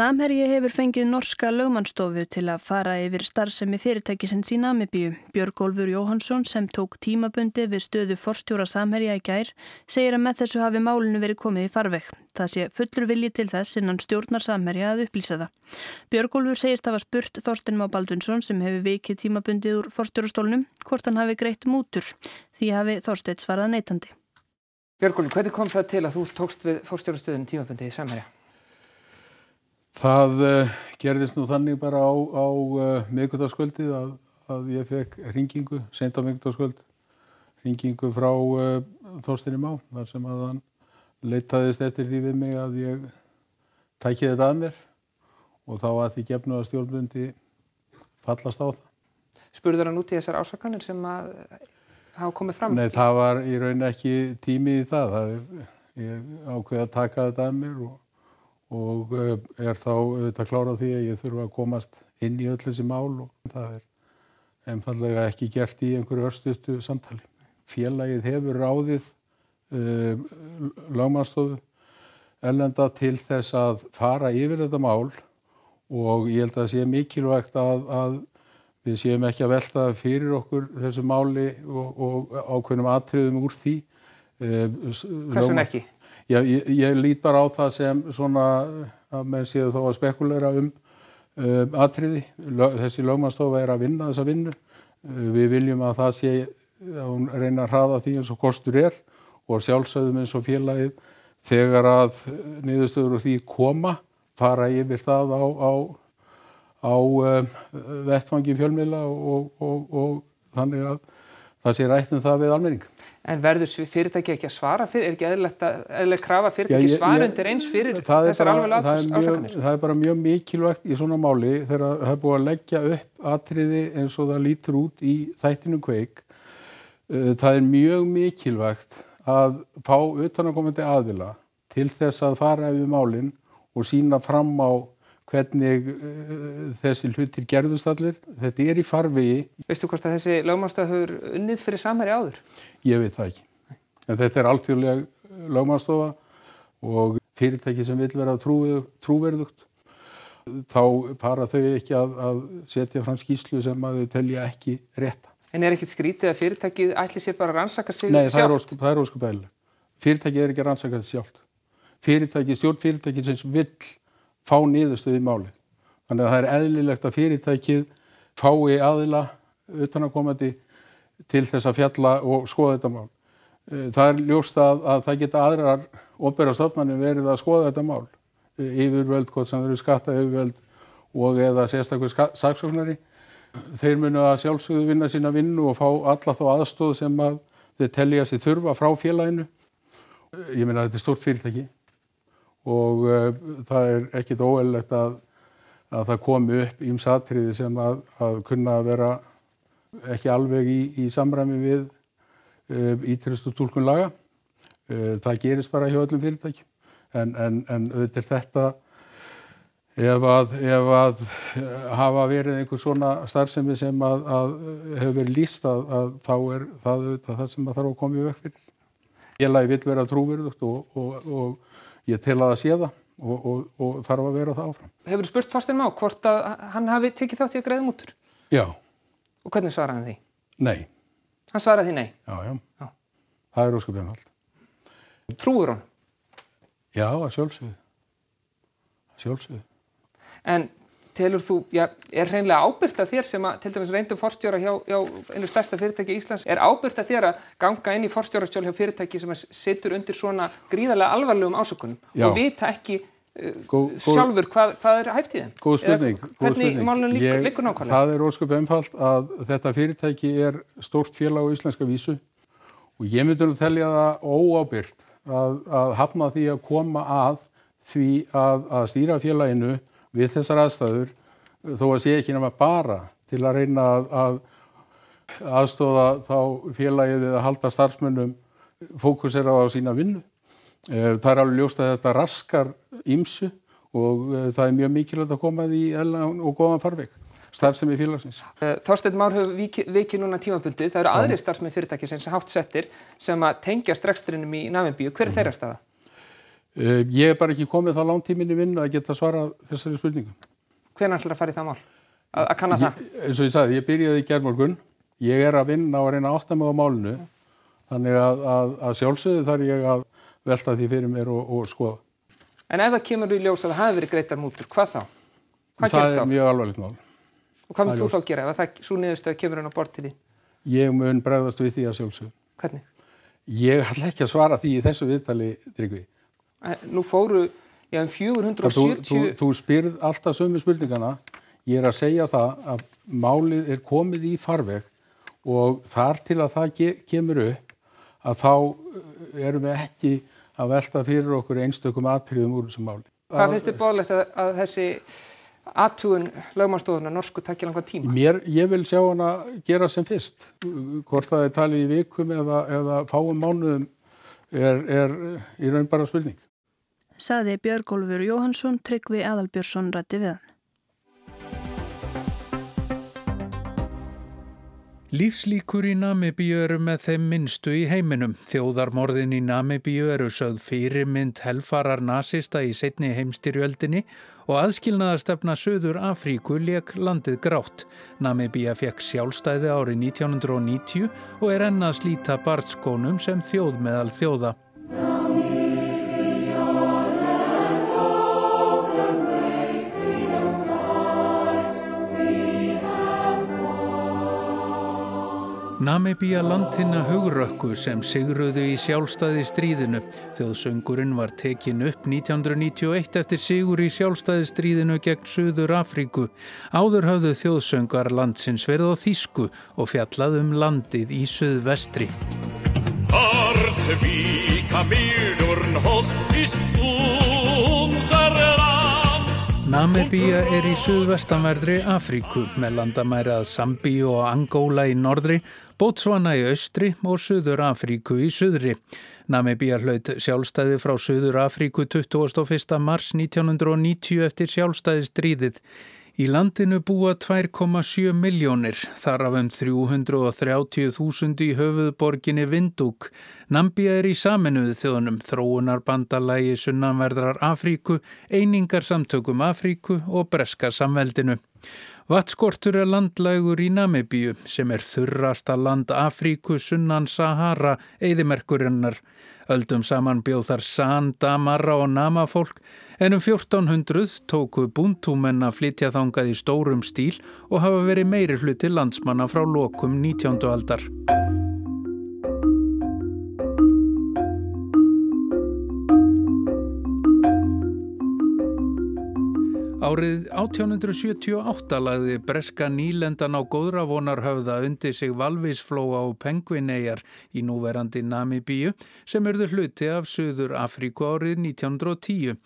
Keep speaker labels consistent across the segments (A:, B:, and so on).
A: Samherji hefur fengið norska lögmannstofu til að fara yfir starfsemi fyrirtækisins í Namibíu. Björgólfur Jóhansson sem tók tímabundi við stöðu forstjóra Samherja í gær segir að með þessu hafi málinu verið komið í farveg. Það sé fullur vilji til þess innan stjórnar Samherja að upplýsa það. Björgólfur segist að hafa spurt Þorstin Má Baldvinsson sem hefur vikið tímabundið úr forstjórastólnum hvort hann hafi greitt mútur. Því hafi Þorstedt svarað neytandi.
B: Björgólfur, hvernig kom það til að þú tókst við forstjórastöðun tímabundið í Samherja?
C: Það uh, gerðist nú þannig bara á, á uh, miðgutaskvöldið að, að ég fekk ringingu, sent á miðgutaskvöld, ringingu frá uh, Þorstinni Má, þar sem að hann leitaðist eftir því við mig að ég tækið þetta að mér og þá að því gefnu að stjórnbundi fallast á það.
B: Spurður hann út í þessar ásakanir sem að hafa komið fram?
C: Nei, það var í raun ekki tími í það. það er, ég ákveði að taka þetta að mér og og eh, er þá auðvitað klárað því að ég þurfa að komast inn í öll þessi mál og það er einfallega ekki gert í einhverju örstuðtu samtali. Félagið hefur ráðið um, lagmannstofu ellenda til þess að fara yfir þetta mál og ég held að það sé mikilvægt að, að við séum ekki að velta fyrir okkur þessu máli og, og ákveðnum atriðum úr því.
B: Eh, Hversun ekki?
C: Já, ég, ég lít bara á það sem svona að menn séu þó að spekulera um um atriði. Þessi lögmannstofa er að vinna þessa vinnu. Uh, við viljum að það sé að hún reyna að hraða því eins og kostur er og sjálfsögðum eins og félagið þegar að niðurstöður og því koma fara yfir það á, á, á um, vettfangi fjölmila og, og, og þannig að það sé rætt um það við almenning.
B: En verður fyrirtæki ekki að svara fyrir, er ekki eðlilega krafa fyrirtæki svara undir eins fyrir þessar alveg ásakanir?
C: Það er bara mjög mikilvægt í svona máli þegar það er búið að leggja upp atriði eins og það lítur út í þættinu kveik. Uh, það er mjög mikilvægt að fá utanakomandi aðila til þess að fara yfir málinn og sína fram á hvernig uh, þessi hlutir gerðust allir. Þetta er í farvegi.
B: Veistu hvort að þessi lögmannstof hefur unnið fyrir samhæri áður?
C: Ég veit það ekki. En þetta er alltfjörlega lögmannstofa og fyrirtæki sem vil vera trúverðugt. Þá para þau ekki að, að setja fram skýslu sem að þau telja ekki rétta.
B: En er ekkit skrítið að fyrirtækið ætli sér bara að rannsaka sig
C: Nei, sjálft? Nei, það er óskup eðlilega. Fyrirtækið er ekki að rannsaka sig sjálft. Fyrirtæki, stjórn fyrirtæki sem vill fá niðurstöð í málið. Þannig að það er eðlilegt að fyrirtækið fái aðila utanakomandi til þess að fjalla og skoða þetta mál. Eh, það er ljóst að, að það geta aðrar óbæra stofnarnir verið að skoða þetta mál. Eh, yfirvöld, hvort sem eru skatta yfirvöld og eða sérstaklega saksóknari. Þeir munu að sjálfsögðu vinna sína vinnu og fá alla þá aðstóð sem að þeir telja sér þurfa frá félaginu. Eh, ég minna að þetta er stort fyrirtæki og uh, það er ekkit óeilegt að, að það komi upp ímsatriði sem að, að kunna að vera ekki alveg í, í samræmi við uh, ítrystu tólkunlaga. Uh, það gerist bara hjá öllum fyrirtækjum en, en, en auðvitað er þetta ef að, ef að hafa verið einhver svona starfsemi sem að hefur verið líst að þá er það það sem það þarf að koma í vekk fyrir. Ég lagi vil vera trúverðugt og, og, og ég tel að það sé það og, og, og þarf að vera það áfram.
B: Hefur þú spurt Þorstein Má hvort að hann hafi tekið þátt í að greiða mútur?
C: Já.
B: Og hvernig svaraði hann því?
C: Nei.
B: Hann svaraði því nei?
C: Já, já. já. Það er óskapið hann allt.
B: Trúur hann?
C: Já, að sjálfsögðu. Sjálfsögðu.
B: En telur þú, já, er hreinlega ábyrgt að þér sem að, til dæmis reyndum forstjóra hjá, hjá einu stærsta fyrirtæki í Íslands, er ábyrgt að þér að ganga inn í forstjórastjól hjá fyrirtæki sem situr undir svona gríðarlega alvarlegum ásökunum já. og vita ekki uh, Gó, sjálfur hvað, hvað er hæft í þeim?
C: Góð spurning.
B: Hvernig málunum líkur, líkur nákvæmlega?
C: Það er ósköp einfalt að þetta fyrirtæki er stórt félag á íslenska vísu og ég myndur að telja það óábyrgt að, að hafna því að koma að því að, að stýra félaginu við þessar aðstæður þó að sé ekki nema bara til að reyna að, að aðstóða þá félagið að halda starfsmönnum fókusera á sína vinnu. Eh, það er alveg ljóst að þetta raskar ímsu og eh, það er mjög mikilvægt að koma því og góðan farveg starfsemi félagsins.
B: Eh, Þorstein Már hefur vikið viki núna tímabundi. Það eru aðri starfsemi fyrirtæki sem hátt settir sem að tengja streksturinnum í Navimbíu. Hver er mm -hmm. þeirra staða?
C: Uh, ég er bara ekki komið þá langtíminni vinn að geta svara þessari spurningum.
B: Hvernig ætlar að fara í það mál? Að, að kanna það?
C: Eins og ég sagði, ég byrjaði í gerðmorgun, ég er að vinna og að reyna að átta mig á málinu, þannig að, að, að sjálfsögðu þarf ég að velta því fyrir mér og, og skoða.
B: En ef það kemur í ljós að það hafi verið greitar mútur, hvað þá? Hvað
C: það er
B: þá?
C: mjög alvarlegt mál.
B: Og hvað
C: það
B: mun þú þá gera ef það svo niðurstöð kemur hann Nú fóru, já, um
C: Þú, þú,
B: 470...
C: þú spyrð alltaf sömu spurningana. Ég er að segja það að málið er komið í farveg og þar til að það ge kemur upp að þá eh, erum við ekki að velta fyrir okkur einstökum atriðum úr þessu máli.
B: Hvað finnst þið bóðlegt að, að þessi aðtúun lögmannstofuna norsku takja langan tíma?
C: Mér, ég vil sjá hana gera sem fyrst. Hvort það er talið í vikum eða, eða fáum mánuðum er, er í raun bara spurning.
A: Saði Björgólfur Jóhansson, Tryggvi Adalbjörnsson rætti við hann.
D: Lífslíkur í Namibíu eru með þeim minnstu í heiminum. Þjóðarmorðin í Namibíu eru sögð fyrirmynd helfarar nasista í setni heimstyrjöldinni og aðskilnaðarstefna Suður Afríku leik landið grátt. Namibíu fekk sjálfstæði árið 1990 og er enn að slíta bartskónum sem þjóð meðal þjóða. Namibíja landina hugrökku sem sigruðu í sjálfstæði stríðinu. Þjóðsöngurinn var tekin upp 1991 eftir sigur í sjálfstæði stríðinu gegn Suður Afríku. Áður höfðu þjóðsöngar landsins verið á Þísku og fjallað um landið í Suðvestri. Namibíja er í suðvestanverðri Afríku með landamæri að Sambíu og Angóla í norðri, Botswana í austri og Suður Afríku í suðri. Namibíja hlaut sjálfstæði frá Suður Afríku 21. mars 1990 eftir sjálfstæði stríðið. Í landinu búa 2,7 miljónir, þar af um 330.000 í höfuðborginni Vindúk. Nambia er í saminuðu þjóðunum þróunarbandalagi sunnanverðrar Afríku, einingarsamtökum Afríku og breska samveldinu. Vatskortur er landlægur í Namibíu sem er þurrasta land Afríku sunnan Sahara, eðimerkurinnar. Öldum saman bjóð þar San, Damara og Nama fólk en um 1400 tóku búntúmenn að flytja þangað í stórum stíl og hafa verið meiri hluti landsmanna frá lokum 19. aldar. Árið 1878 lagði breska nýlendan á góðravonarhöfða undir sig Valvísflóa og Penguineyjar í núverandi Namibíu sem erðu hluti af Suður Afríku árið 1910.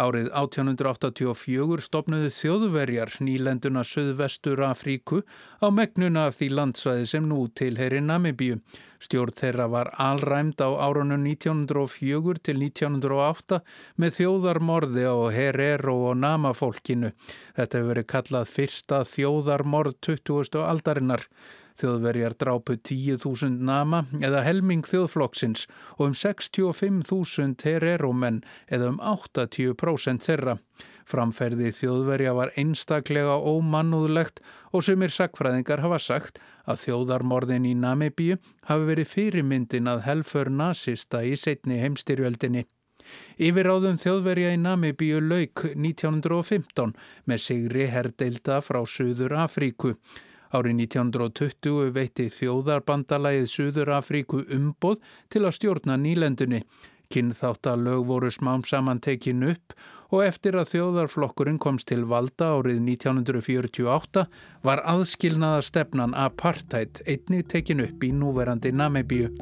D: Árið 1884 stopnuðu þjóðverjar nýlenduna Suðvestur Afríku á megnuna af því landsvæði sem nú tilheyri Namibíu. Stjórn þeirra var alræmd á árunum 1904 til 1908 með þjóðarmorði á Herero og Nama fólkinu. Þetta hefur verið kallað fyrsta þjóðarmorð 20. aldarinnar. Þjóðverjar drápu 10.000 nama eða helming þjóðflokksins og um 65.000 Herero-menn eða um 80% þeirra. Framferði þjóðverja var einstaklega ómannúðlegt og sumir sakfræðingar hafa sagt að þjóðarmorðin í Namibíu hafi verið fyrirmyndin að helfur nazista í setni heimstyrjöldinni. Yfiráðum þjóðverja í Namibíu lauk 1915 með sigri herdeilda frá Suður Afríku. Árið 1920 veitti þjóðarbandalagið Suður Afríku umboð til að stjórna nýlendunni. Kynþáttalög voru smám saman tekin upp og eftir að þjóðarflokkurinn komst til valda árið 1948 var aðskilnaða stefnan apartheid einni tekin upp í núverandi Namibíu.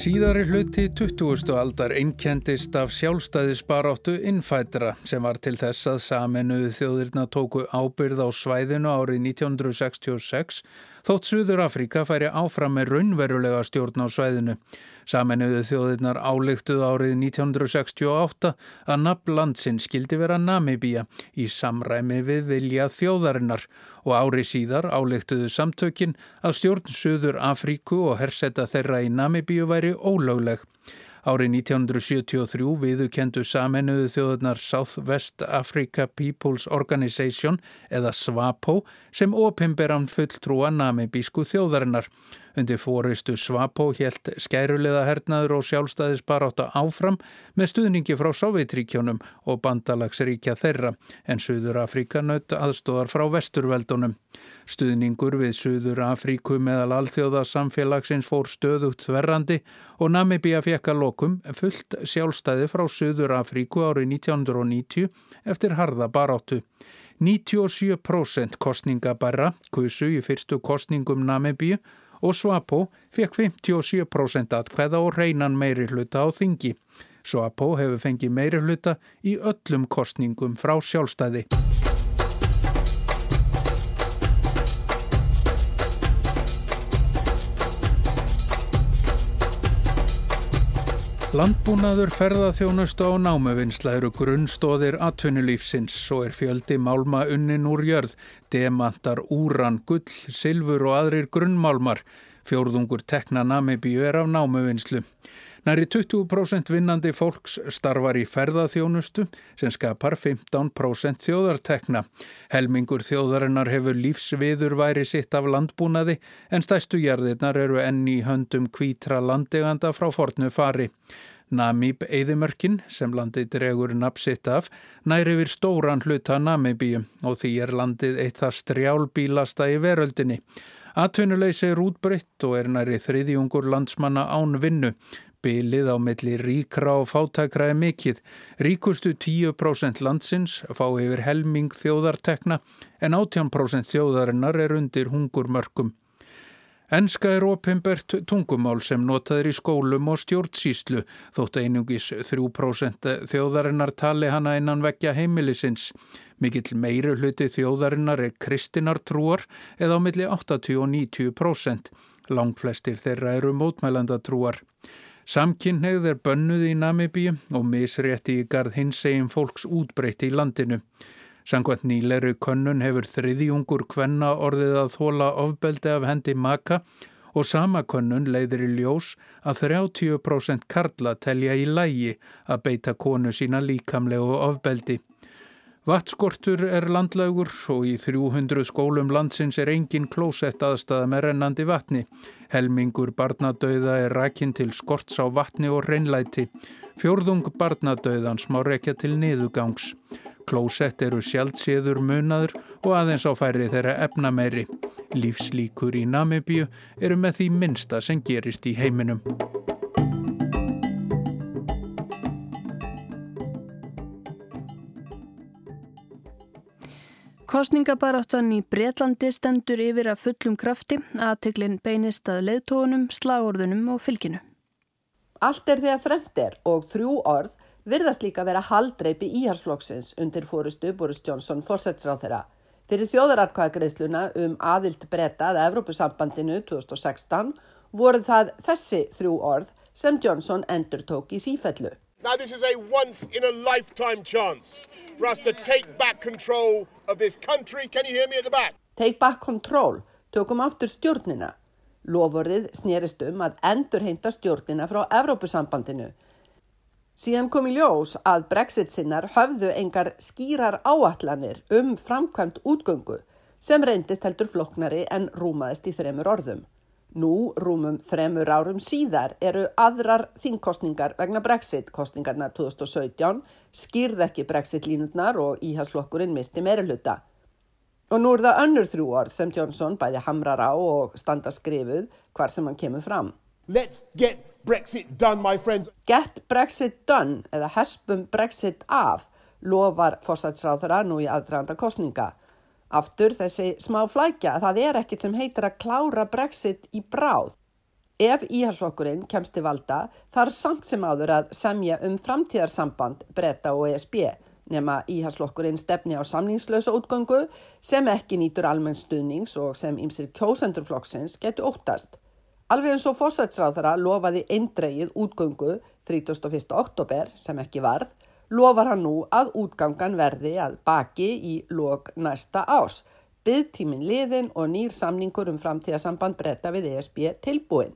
D: Síðari hluti 20. aldar einkendist af sjálfstæðisbaráttu innfætra sem var til þess að saminuðu þjóðirna tóku ábyrð á svæðinu árið 1966 þótt Suður Afrika færi áfram með raunverulega stjórn á svæðinu. Saminuðu þjóðirnar álíktuð árið 1968 að nafn landsinn skildi vera Namibíja í samræmi við vilja þjóðarinnar og ári síðar álíktuðu samtökin að stjórn Suður Afríku og hersetta þeirra í Namibíu væri ólögleg. Árið 1973 viðukendu saminuðu þjóðunar South West Africa People's Organization eða SWAPO sem opimberan fulltrúa namibísku þjóðarinnar. Undir fóristu SWAPO helt skærulega hernaður og sjálfstæðisbaráta áfram með stuðningi frá Sovjetríkjónum og bandalagsríkja þeirra en Suður Afrika naut aðstóðar frá vesturveldunum. Stuðningur við Suður Afríku meðal alþjóða samfélagsins fór stöðugt þverrandi og Namibíja fekk að lokum fullt sjálfstæði frá Suður Afríku árið 1990 eftir harða baráttu. 97% kostningabæra kusu í fyrstu kostningum Namibíu og Svapo fekk 57% atkveða og reynan meiri hluta á þingi. Svapo hefur fengið meiri hluta í öllum kostningum frá sjálfstæði. Landbúnaður ferðaþjónustu á námuvinnsla eru grunnstóðir atvinnulífsins og er fjöldi málma unnin úr jörð, demantar, úran, gull, silfur og aðrir grunnmálmar. Fjórðungur tekna namibíu er af námuvinnslu. Næri 20% vinnandi fólks starfar í ferðaþjónustu sem skapar 15% þjóðartekna. Helmingur þjóðarinnar hefur lífsviður væri sitt af landbúnaði en stæstu jarðirnar eru enni í höndum kvítra landeganda frá fornu fari. Namíb Eidimörkin sem landið dregur napsitt af næri yfir stóran hluta Namibíu og því er landið eitt það strjálbílasta í veröldinni. Atvinnuleysi er útbreytt og er næri þriðjungur landsmanna án vinnu. Bilið á milli ríkra og fátækra er mikill. Ríkustu 10% landsins fá yfir helming þjóðartekna en 18% þjóðarinnar er undir hungurmörkum. Enska er opimbert tungumál sem notaður í skólum og stjórnsýslu þótt einungis 3% þjóðarinnar tali hana innan vekja heimilisins. Mikill meiri hluti þjóðarinnar er kristinartrúar eða á milli 80 og 90%. Langflestir þeirra eru mótmælandatrúar. Samkynneið er bönnuð í Namibíu og misrétti í garð hins eginn fólks útbreytti í landinu. Sangvænt nýleru könnun hefur þriðjungur kvenna orðið að þóla ofbeldi af hendi maka og sama könnun leiðir í ljós að 30% karla telja í lægi að beita konu sína líkamlegu ofbeldi. Vattskortur er landlaugur og í 300 skólum landsins er engin klósett aðstæða með rennandi vatni. Helmingur barnadauða er rækinn til skorts á vatni og reynlæti. Fjórðung barnadauðans má rekja til niðugangs. Klósett eru sjálfséður munaður og aðeins á færi þeirra efnameiri. Lífslíkur í Namibíu eru með því minsta sem gerist í heiminum.
A: Kostningabaráttan í Breitlandi stendur yfir að fullum krafti, aðteglin beinist að leðtónum, slagorðunum og fylginu.
E: Allt er þegar þrengt er og þrjú orð virðast líka vera haldreipi íharsflokksins undir fórustu Boris Johnson fórsætsráð þeirra. Fyrir þjóðaratkvæðagreisluna um aðild breyta að Evrópusambandinu 2016 voru það þessi þrjú orð sem Johnson endur tók í sífellu.
F: Now this is a once in a lifetime chance for us to take back control of this country. Can you hear me at the back?
E: Take back control, tökum aftur stjórnina. Lofurðið snerist um að endur heimta stjórnina frá Evrópusambandinu. Síðan kom í ljós að Brexit sinnar höfðu engar skýrar áallanir um framkvæmt útgöngu sem reyndist heldur floknari en rúmaðist í þremur orðum. Nú, rúmum þremur árum síðar, eru aðrar þingkostningar vegna Brexit-kostningarna 2017, skýrð ekki Brexit-línutnar og íhalsflokkurinn misti meiruluta. Og nú er það önnur þrjú orð sem Johnson bæði hamrar á og standa skrifuð hvar sem hann kemur fram.
F: Let's get Brexit done, my friends.
E: Get Brexit done, eða hespum Brexit af, lofar fórsætsráðara nú í aðdraganda kostninga. Aftur þessi smá flækja að það er ekkit sem heitir að klára Brexit í bráð. Ef íhalsflokkurinn kemst til valda þarf samt sem áður að semja um framtíðarsamband breyta og ESB nema íhalsflokkurinn stefni á samningslösa útgöngu sem ekki nýtur almenn stuðnings og sem ymsir kjósendurflokksins getur óttast. Alveg eins og fósætsráðara lofaði eindreið útgöngu 31. oktober sem ekki varð, lofar hann nú að útgangan verði að baki í lok næsta ás, byggtímin liðin og nýr samningur um framtíðarsamband breyta við ESB tilbúin.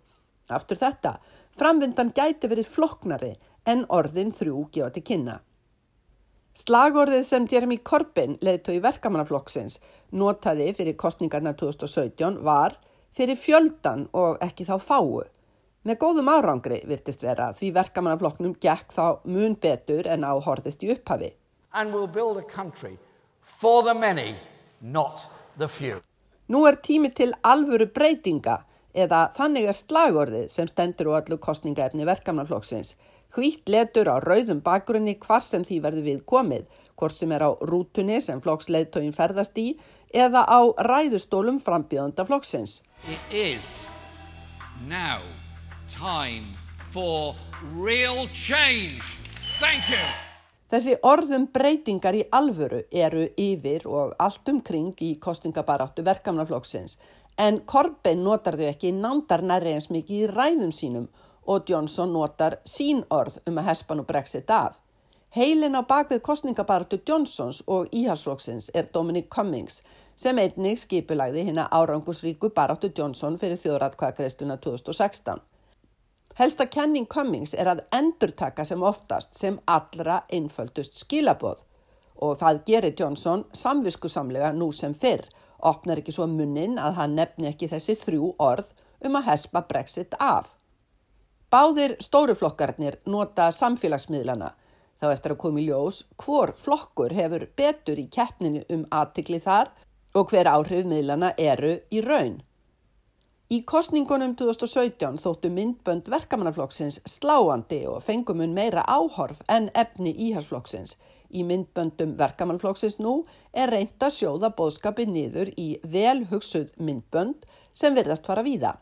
E: Aftur þetta, framvindan gæti verið floknari en orðin þrjú til kynna. Slagorðið sem Jeremy Corbyn leðtói verkamannaflokksins notaði fyrir kostningarna 2017 var fyrir fjöldan og ekki þá fáu. Með góðum árangri virtist vera því verkamannaflokknum gekk þá mun betur en á horðist í upphafi.
G: And we'll build a country for the many, not the few.
E: Nú er tími til alvöru breytinga eða þannig er slagorðið sem stendur á allu kostningaefni verkamannaflokksins. Hvít letur á rauðum bakgrunni hvar sem því verður við komið, hvort sem er á rútunni sem flokksleiðtóin ferðast í eða á ræðustólum frambíðanda flokksins.
G: Time for real change. Thank you.
E: Þessi orðum breytingar í alvöru eru yfir og allt umkring í kostningabaráttu verkamannaflokksins en Corbyn notar þau ekki nándar nærri eins mikið í ræðum sínum og Johnson notar sín orð um að hespan og brexit af. Heilin á bakvið kostningabaratu Johnsons og íhalsflokksins er Dominic Cummings sem einnig skipulagði hérna árangusríku baratu Johnson fyrir þjóðratkvæðakreistuna 2016. Helsta kenning Cummings er að endurtaka sem oftast sem allra einföldust skilaboð og það gerir Johnson samviskusamlega nú sem fyrr, opnar ekki svo munnin að hann nefni ekki þessi þrjú orð um að hespa brexit af. Báðir stóruflokkarnir nota samfélagsmiðlana þá eftir að koma í ljós hvor flokkur hefur betur í keppninu um aðtikli þar og hver áhrif miðlana eru í raun. Í kostningunum 2017 þóttu myndbönd verkamannaflokksins sláandi og fengum hún meira áhorf en efni íhalsflokksins. Í myndböndum verkamannaflokksins nú er reynd að sjóða bóðskapi niður í vel hugsuð myndbönd sem verðast fara víða.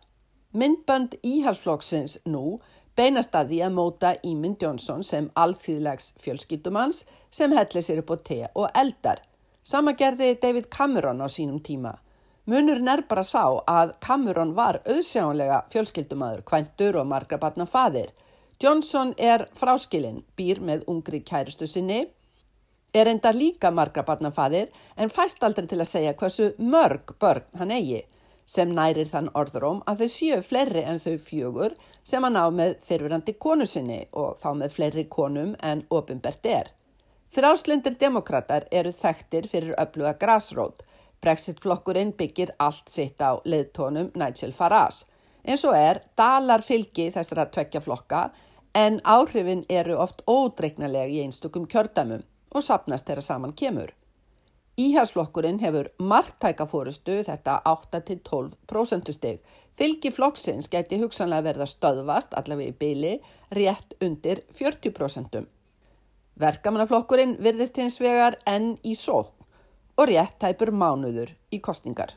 E: Myndbönd íhalsflokksins nú beinast að því að móta Ímynd Jónsson sem alþýðlegs fjölskyttumanns sem hellir sér upp á te og eldar. Sama gerði David Cameron á sínum tíma. Munurinn er bara sá að Cameron var auðsjáanlega fjölskyldumadur, kvæntur og margra batna fadir. Johnson er fráskilinn, býr með ungri kæristu sinni, er enda líka margra batna fadir en fæst aldrei til að segja hversu mörg börn hann eigi sem nærir þann orðróm að þau séu fleiri en þau fjögur sem hann á með fyrirverandi konu sinni og þá með fleiri konum en ofinbert er. Fráslindir demokrater eru þekktir fyrir öfluga grásrót Brexit-flokkurinn byggir allt sitt á leiðtónum Nigel Farage. En svo er dalar fylgi þessara tvekja flokka en áhrifin eru oft ódreiknalega í einstökum kjördæmum og sapnast þeirra saman kemur. Íhalsflokkurinn hefur margtæka fórustu þetta 8-12% steg. Fylgi flokksins geti hugsanlega verða stöðvast allavega í byli rétt undir 40%. Verkamannaflokkurinn virðist hins vegar enn í sók og rétt tæpur mánuður í kostningar.